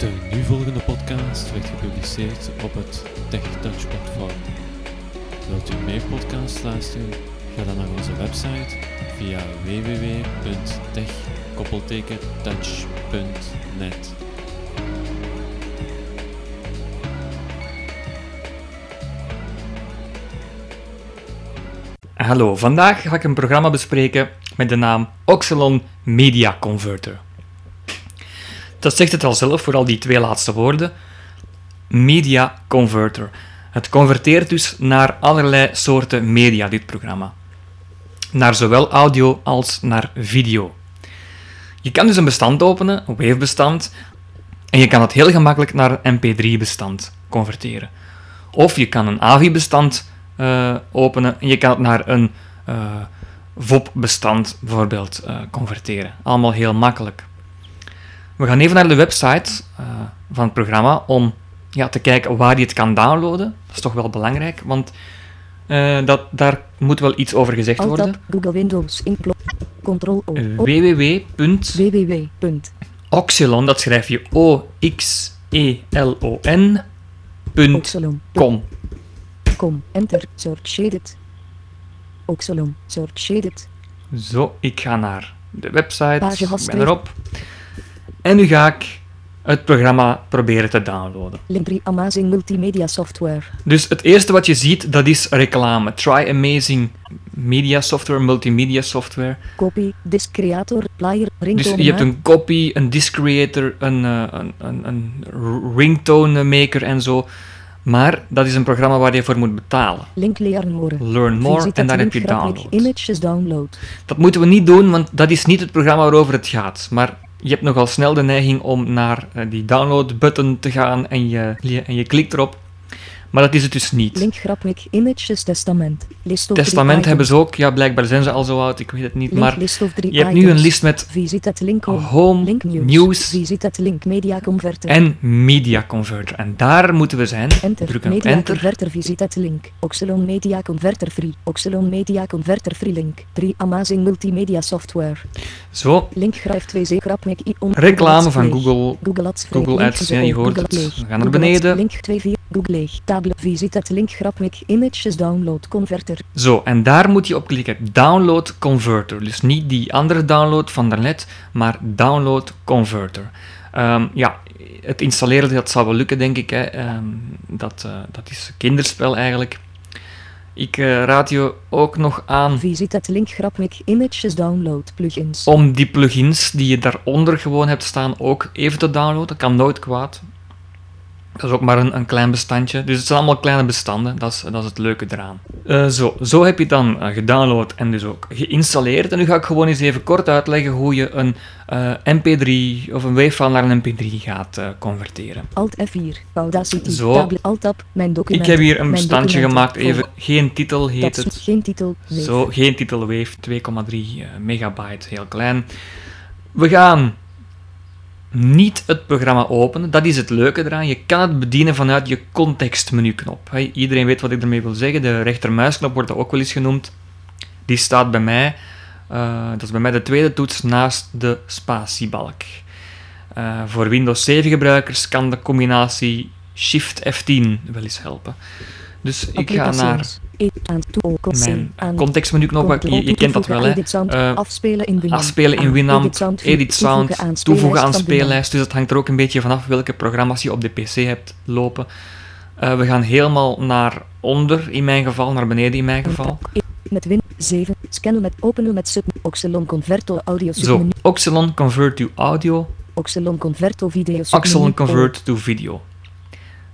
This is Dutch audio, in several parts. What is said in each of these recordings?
De nu volgende podcast werd gepubliceerd op het TechTouch platform. Wilt u meer podcasts luisteren? Ga dan naar onze website via www.tech-touch.net. Hallo, vandaag ga ik een programma bespreken met de naam Oxelon Media Converter. Dat zegt het al zelf, vooral die twee laatste woorden. Media Converter. Het converteert dus naar allerlei soorten media, dit programma. Naar zowel audio als naar video. Je kan dus een bestand openen, een wavebestand, en je kan het heel gemakkelijk naar een mp3-bestand converteren. Of je kan een AVI-bestand uh, openen en je kan het naar een uh, VOP-bestand bijvoorbeeld uh, converteren. Allemaal heel makkelijk. We gaan even naar de website van het programma om ja, te kijken waar je het kan downloaden. Dat is toch wel belangrijk, want dat, daar moet wel iets over gezegd worden. Google Windows Control O. www. www. Oxelon, dat schrijf je O-X-E-L-O-N. .com. Com. Enter. Search shaded. Oxalon. Search shaded. Zo, ik ga naar de website. Page Ik ben erop. En nu ga ik het programma proberen te downloaden. Link 3 Amazing Multimedia Software. Dus het eerste wat je ziet, dat is reclame. Try Amazing Media Software, Multimedia Software. Copy, Disk Creator, Player, Ringtone Dus je hebt een copy, een Disk Creator, een, uh, een, een, een ringtone maker en zo. Maar dat is een programma waar je voor moet betalen. Link Learn More. Learn More en daar heb je download. Images download. Dat moeten we niet doen, want dat is niet het programma waarover het gaat. Maar je hebt nogal snel de neiging om naar eh, die download-button te gaan en je, en je klikt erop. Maar dat is het dus niet. Link graphic Images Testament. List of Testament hebben items. ze ook. Ja, blijkbaar zijn ze al zo oud, ik weet het niet. Link Maar je hebt nu een items. list met link home. Link news. News Visit link Media Converter. en Media Converter. En daar moeten we zijn. Enter. Drukken op Media Enter. Converter visit link. Oxelon Media Converter free. Oxelon Media Converter free link. 3 Amazing Multimedia Software. Zo, Link grijft 2 c graphic i on. reclame van. Google. Google Ads. Google Ads, ja, je hoort het. We gaan naar beneden. Link 2 4. Google leeg. Table. Visit het link graphic Images download converter. Zo, en daar moet je op klikken. Download Converter. Dus niet die andere download van daarnet, maar Download Converter. Ehm, ja, het installeren dat zal wel lukken, denk ik. Hè. Ehm, dat, eh, dat is kinderspel eigenlijk. Ik eh, raad je ook nog aan Visit het link graphic Images download plugins. om die plugins die je daaronder gewoon hebt staan ook even te downloaden. Dat kan nooit kwaad. Dat is ook maar een, een klein bestandje. Dus het zijn allemaal kleine bestanden. Dat is, dat is het leuke eraan. Eh, zo, zo heb je het dan eh, gedownload en dus ook geïnstalleerd. En nu ga ik gewoon eens even kort uitleggen hoe je een eh, MP3 of een wavefile naar een MP3 gaat converteren. Alt F4. Audacity. Zo. Alt Tab. Mijn Ik documenten. heb hier een bestandje gemaakt. Even geen titel heet het. Geen titel. Wave. Zo, geen titel Wave, 2,3 eh, megabyte, heel klein. We gaan niet het programma openen, dat is het leuke eraan. Je kan het bedienen vanuit je contextmenuknop. Iedereen weet wat ik ermee wil zeggen. De rechtermuisknop wordt ook wel eens genoemd. Die staat bij mij, eh, dat is bij mij de tweede toets naast de spatiebalk. Eh, voor Windows 7 gebruikers kan de combinatie Shift F10 wel eens helpen. Dus ik ga naar Mijn aan- contextmenuknop. Je, je kent dat wel, hè? Eh, afspelen in Winamp. Afspelen in Aan Winamp, Edit sound, toevoegen aan speellijst. Dus dat hangt er ook een beetje vanaf welke programma's je op de PC hebt lopen. Eh, we gaan helemaal naar onder, in mijn geval, naar beneden in mijn geval. Met Win 7. Scannen met openen met sub. Oxelon Converto audio Zo. Oxelon Convert to Audio, Oxelon video Oxelon. Convert to Video.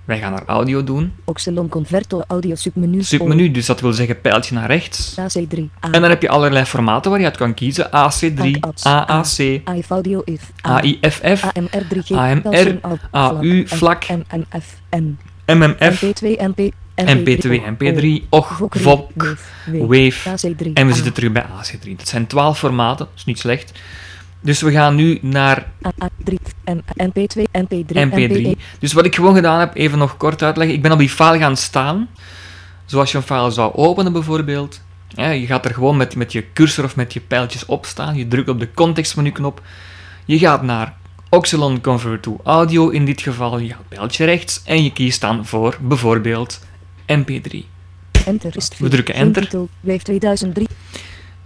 Wij gaan naar audio doen. Oxelon Converto audio submenu. Submenu, dus dat wil zeggen pijltje naar rechts. AC3. A. En dan heb je allerlei formaten waar je uit kan kiezen. AC3, AAC, audio if. AIFF, AMR3G. AMR, Pelson, Alt, AU, vlak, MMF. MMF, MP2, MP. MP2, MP3, OG, VOC, Wave. AC3. En we zitten terug bij AC3. Dat zijn 12 formaten, dat is niet slecht. Dus we gaan nu naar A3, M, MP2, MP3, MP3. Dus wat ik gewoon gedaan heb, even nog kort uitleggen. Ik ben op die file gaan staan. Zoals je een file zou openen bijvoorbeeld. Ja, je gaat er gewoon met, met je cursor of met je pijltjes op staan. Je drukt op de contextmenuknop. Je gaat naar Oxylon Convert to Audio in dit geval, je gaat pijltje rechts en je kiest dan voor bijvoorbeeld MP3. Enter is We drukken enter. titel. Wave 2003.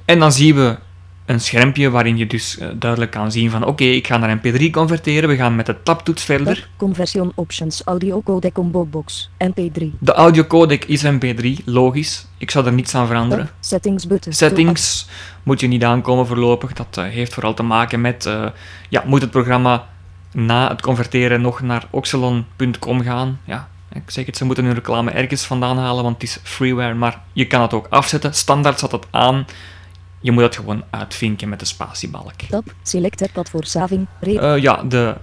En dan zien we een schermpje waarin je dus eh, duidelijk kan zien van oké, ik ga naar MP3 converteren, we gaan met de tabtoets verder. Conversion options. Audio codec combo box. MP3. De audiocodec is MP3, logisch. Ik zou er niets aan veranderen. Settings button. Settings moet je niet aankomen voorlopig. Dat eh, heeft vooral te maken met, eh, ja, moet het programma na het converteren nog naar oxylon.com gaan? Ja, ik zeg het, ze moeten hun reclame ergens vandaan halen, want het is freeware, maar je kan het ook afzetten. Standaard zat het aan. Je moet het gewoon uitvinken met de spatiebalk. Tab. Selected pad voor saving. Eh, ja, de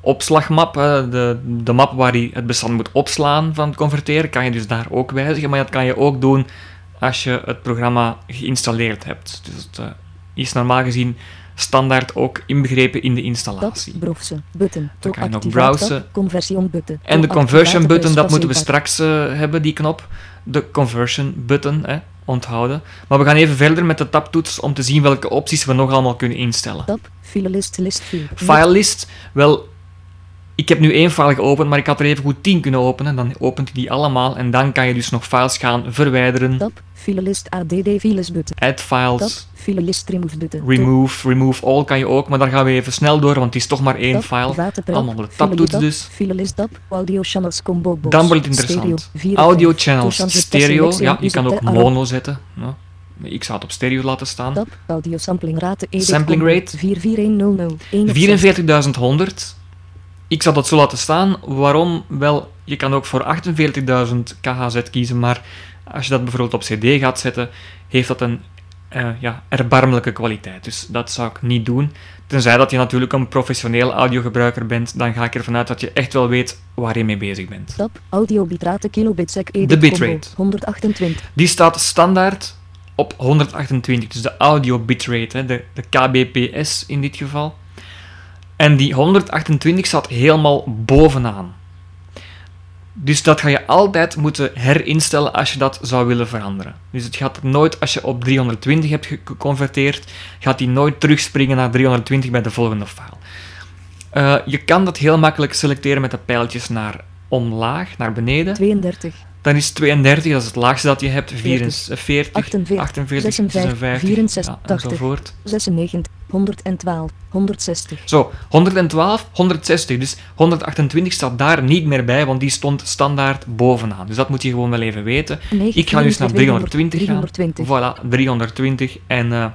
opslagmap, eh, de, de map waar je het bestand moet opslaan van het converteren, kan je dus daar ook wijzigen. Maar dat kan je ook doen als je het programma geïnstalleerd hebt. Dus het eh, is normaal gezien standaard ook inbegrepen in de tab. installatie. Browsen. Button. Dan kan je nog browsen. Conversion button. En de conversion button, dat moeten we straks hebben, die knop. De conversion button, hè, onthouden. Maar we gaan even verder met de tabtoets om te zien welke opties we nog allemaal kunnen instellen. Tab. Filelist list view. Filelist, wel, ik heb nu één file geopend, maar ik had er even goed 10 kunnen openen. Dan opent hij die allemaal en dan kan je dus nog files gaan verwijderen. Tab. Filelist add files button. Add Tab. files, Filelist remove button. remove, remove all kan je ook, maar daar gaan we even snel door, want het is toch maar één Tab. file. Prep. Allemaal de tabtoets tab. dus. Filelist tab. Audio channels combo box. Dan wordt het interessant. Stereo. Audio channels, stereo, ja, je kan ook mono zetten. Ja. Ik zou het op stereo laten staan. Tab. Audio sampling rate. edit Sampling rate. 44100. 1 op 6. 44.100. Ik zal dat zo laten staan. Waarom? Wel, je kan ook voor 48.000 KHZ kiezen, maar als je dat bijvoorbeeld op CD gaat zetten, heeft dat een eh, ja, erbarmelijke kwaliteit. Dus dat zou ik niet doen. Tenzij dat je natuurlijk een professioneel audiogebruiker bent, dan ga ik ervan uit dat je echt wel weet waar je mee bezig bent. Tab. Audio bitrate edit De bitrate. 128. Die staat standaard op 128, dus de audio bitrate, hè, de, de kbps in dit geval. En die 128 staat helemaal bovenaan. Dus dat ga je altijd moeten herinstellen als je dat zou willen veranderen. Dus het gaat nooit, als je op 320 hebt ge- geconverteerd, gaat die nooit terugspringen naar 320 bij de volgende file. Eh, je kan dat heel makkelijk selecteren met de pijltjes naar omlaag, naar beneden. 32. Dan is 32, dat is het laagste dat je hebt. 40, 44, 48, 48, 56, 56, 64, ja, enzovoort. 96. 112. 160. Zo, 112, 160. Dus 128 staat daar niet meer bij, want die stond standaard bovenaan. Dus dat moet je gewoon wel even weten. 9, Ik ga dus naar 320 gaan. 320. Voilà, 320. En eh,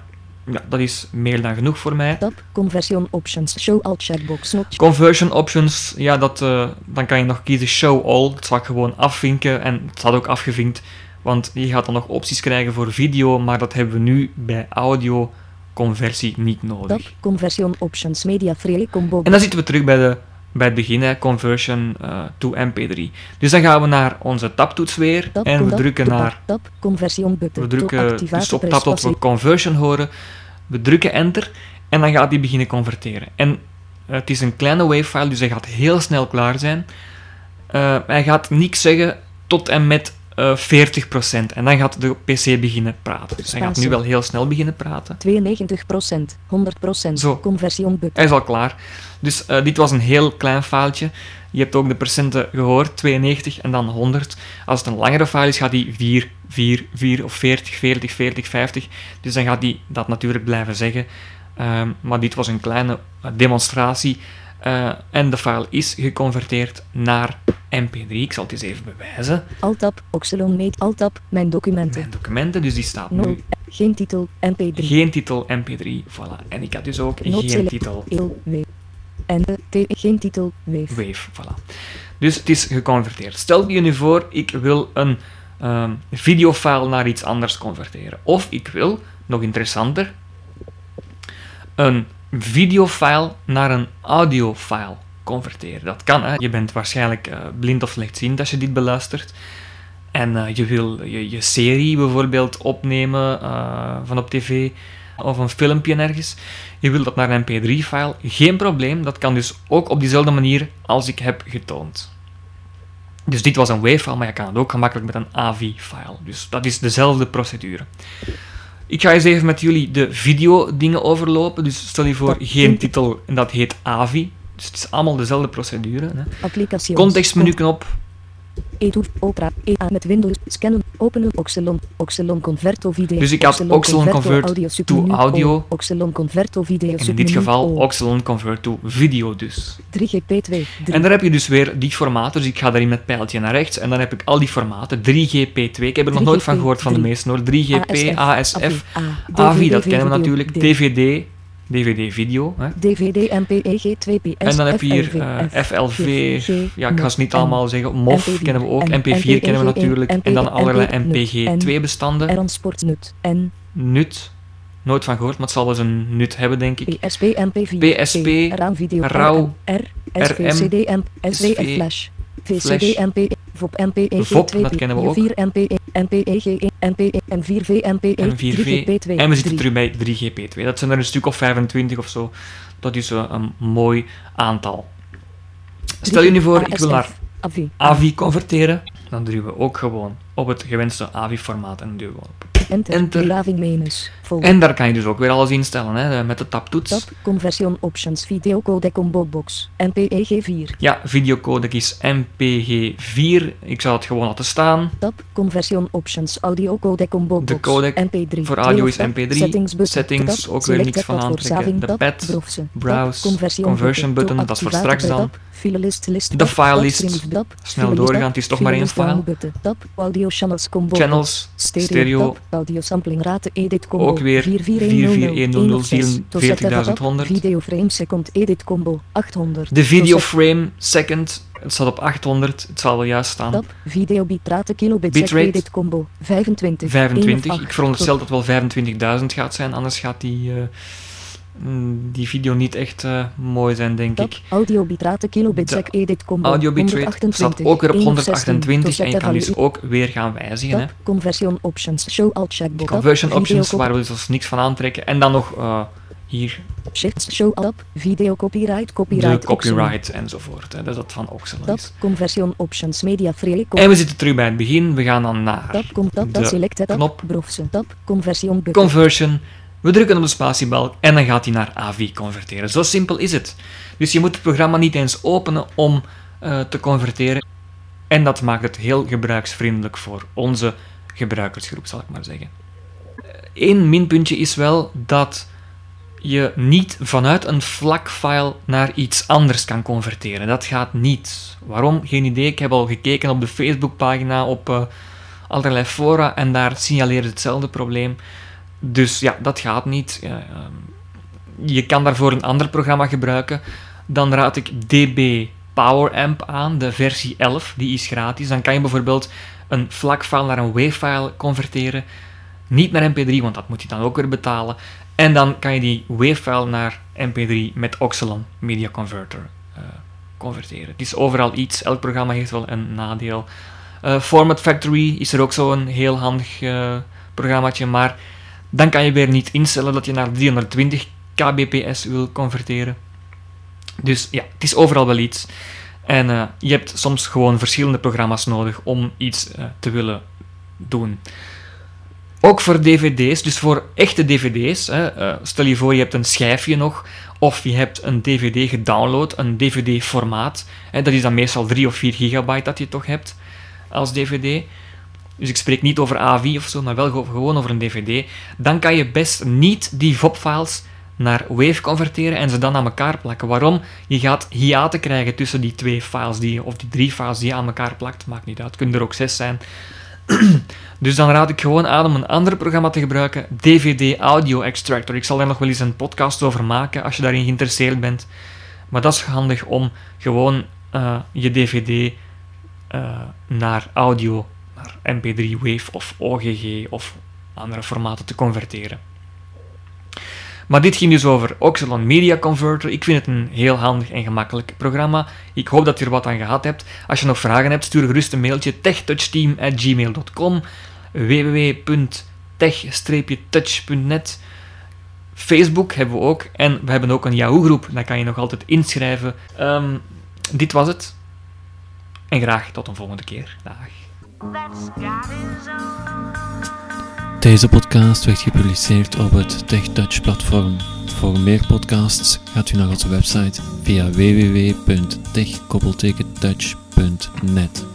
ja, dat is meer dan genoeg voor mij. Tab. Conversion options. Show all checkbox. Not Conversion options, ja, dat, eh, dan kan je nog kiezen show all. Dat zal ik gewoon afvinken en het staat ook afgevinkt. Want je gaat dan nog opties krijgen voor video, maar dat hebben we nu bij audio conversie niet Tab. nodig. Conversion options. Media free combo. En dan zitten we terug bij, de, bij het begin, hè, conversion eh, to mp3. Dus dan gaan we naar onze tabtoets weer Tab. en we drukken tab, naar, Tab. Conversion button. we drukken dus op tab tot we conversion horen. We drukken enter en dan gaat hij beginnen converteren. En eh, het is een kleine wavefile, dus hij gaat heel snel klaar zijn. Eh, hij gaat niks zeggen tot en met eh 40%. En dan gaat de PC beginnen praten. Dus hij gaat nu wel heel snel beginnen praten. 92%. 100%. Zo. Conversion button. Hij is al klaar. Dus eh, dit was een heel klein filetje. Je hebt ook de percenten gehoord, 92 en dan 100. Als het een langere file is, gaat die 4, 4, 4 of 40, 40, 40, 50. Dus dan gaat die dat natuurlijk blijven zeggen. Ehm, maar dit was een kleine eh, demonstratie. Eh, en de file is geconverteerd naar mp3. Ik zal het eens even bewijzen. Alt-tab. Oxylon Mate. Alt-tab. Mijn documenten. Mijn documenten, dus die staat No. nu Geen titel. MP3. geen titel mp3. Voilà. En ik had dus ook Nood geen titel. En. Geen titel. Wave. Wave, voilà. Dus het is geconverteerd. Stel je nu voor, ik wil een ehm, videofile naar iets anders converteren. Of ik wil, nog interessanter, een videofile naar een audiofile converteren. Dat kan, hè. Je bent waarschijnlijk eh, blind of slechtziend als je dit beluistert. En eh, je wil je, je serie bijvoorbeeld opnemen eh, van op tv of een filmpje ergens. Je wil dat naar een mp3-file. Geen probleem, dat kan dus ook op diezelfde manier als ik heb getoond. Dus dit was een WAV-file, maar je kan het ook gemakkelijk met een AVI-file. Dus dat is dezelfde procedure. Ik ga eens even met jullie de video-dingen overlopen. Dus stel je voor, geen 20. titel en dat heet AVI. Dus het is allemaal dezelfde procedure. Hè. Applicaties. Contextmenu knop, Etoef, Opera, EA met Windows, scannen, openen, Oxelon, Oxelon Converto video. Dus ik had Oxelon Convert to submenu audio. O, Oxelon Converto video en in dit geval O, Oxelon Convert to Video dus. 3GP2, 3. En dan heb je dus weer die formaten, dus ik ga daarin met pijltje naar rechts en dan heb ik al die formaten, 3GP2, ik heb er nog nooit van 3GP, gehoord van de 3. meesten hoor, 3GP, ASF, AVI, dat kennen we natuurlijk, DVD, DVD-video. DVD, MPEG, 2PS, En dan heb je hier eh, FLV, ja, ik ga ze niet allemaal zeggen. MOV MP4, kennen we ook, N, MP4 kennen we NPG1, natuurlijk, en dan allerlei N, MPG2-bestanden. Eran Sportsnut, N, NUT, nooit van gehoord, maar het zal wel eens een NUT hebben, denk ik. PSP, MP4, PSP, RAW, R, SVCD, Flash. VCD, MP, VOP, MPEG, VOP, 2 dat kennen we ook. E 4 MPE, MPEG, MPE, M4V, MPE, M4V, 3GP2, en we zitten 3. terug bij 3GP2. Dat zijn er een stuk of 25 of zo. Dat is eh, een mooi aantal. Stel je nu voor, ik wil naar AVI, AVI converteren. Dan duwen we ook gewoon op het gewenste AVI-formaat en duwen we op. Enter, Enter. Menus, En daar kan je dus ook weer alles instellen, hè, met de tabtoets. tab, conversion options, video codec combo box, MPEG 4, Ja, videocodec is MPG4. Ik zou het gewoon laten staan. tab, conversion options, audio codec combo De box, codec MP3, voor audio is tab, MP3, settings, button, settings, ook weer niks van aantrekken. De pad, browse, browse, conversion, conversion button, dat is voor straks dan. Filelist, list, De streams, tab, Snel doorgaan, het is toch maar één file. tab, audio channels combo Channels, Stereo, audio sampling rate, edit combo. Ook weer 44100, 44100, 40100. Video frame second, edit combo, 800. De video frame second, het staat op 800, het zal wel juist staan. Tab, video bitrate, kilobit Bitrate. edit combo, 25. 25. 1 of Ik veronderstel dat het wel 25.000 gaat zijn, anders gaat die, mm, die video niet echt eh, mooi zijn, denk Tab, ik. audio bitrate, kilobit De sec, edit combo, Audio bitrate 128. staat ook weer op 1 of 16. 128 en je kan dus ook weer gaan wijzigen. Hè. Conversion options, show all checkbox. Conversion options, waar we dus niks van aantrekken. En dan nog eh, hier Shifts, show up, video copyright, de copyright, Oxygen. copyright enzovoort. Hè. Dat is dat van is. conversion options, media free, En we zitten terug bij het begin. We gaan dan naar tab, de select tab, knop tab, conversion conversion. We drukken op de spatiebalk en dan gaat hij naar AVI converteren. Zo simpel is het. Dus je moet het programma niet eens openen om eh, te converteren. En dat maakt het heel gebruiksvriendelijk voor onze gebruikersgroep, zal ik maar zeggen. Eén minpuntje is wel dat je niet vanuit een FLAC-file naar iets anders kan converteren. Dat gaat niet. Waarom? Geen idee. Ik heb al gekeken op de Facebookpagina, op eh, allerlei fora en daar signaleert hetzelfde probleem. Dus ja, dat gaat niet. Ehm, je kan daarvoor een ander programma gebruiken. Dan raad ik DB Power Amp aan, de versie 11, die is gratis. Dan kan je bijvoorbeeld een FLAC-file naar een WAV-file converteren. Niet naar MP3, want dat moet je dan ook weer betalen. En dan kan je die WAV-file naar MP3 met Oxelon Media Converter eh, converteren. Het is overal iets, elk programma heeft wel een nadeel. Eh, Format Factory is er ook zo'n heel handig eh programmaatje, maar dan kan je weer niet instellen dat je naar 320 kbps wil converteren. Dus ja, het is overal wel iets. En eh, je hebt soms gewoon verschillende programma's nodig om iets eh, te willen doen. Ook voor dvd's, dus voor echte dvd's. Hè, eh, stel je voor je hebt een schijfje nog, of je hebt een dvd gedownload, een dvd-formaat. Dat is dan meestal 3 of 4 gigabyte dat je toch hebt als dvd. Dus ik spreek niet over AVI of zo, maar wel gewoon over een dvd. Dan kan je best niet die VOP-files naar WAV converteren en ze dan aan elkaar plakken. Waarom? Je gaat hiaten krijgen tussen die twee files, die, je- of die drie files die je aan elkaar plakt. Maakt niet uit, kunnen er ook zes zijn. dus dan raad ik gewoon aan om een ander programma te gebruiken, DVD Audio Extractor. Ik zal daar nog wel eens een podcast over maken als je daarin geïnteresseerd bent. Maar dat is handig om gewoon eh, je DVD eh, naar audio, naar MP3 Wave of OGG of andere formaten te converteren. Maar dit ging dus over Oxelon Media Converter. Ik vind het een heel handig en gemakkelijk programma. Ik hoop dat je er wat aan gehad hebt. Als je nog vragen hebt, stuur gerust een mailtje techtouchteam.gmail.com www.tech-touch.net Facebook hebben we ook. En we hebben ook een Yahoo-groep. Daar kan je nog altijd inschrijven. Ehm, dit was het. En graag tot een volgende keer. Dag. Deze podcast werd gepubliceerd op het TechTouch platform. Voor meer podcasts gaat u naar onze website via www.tech-touch.net.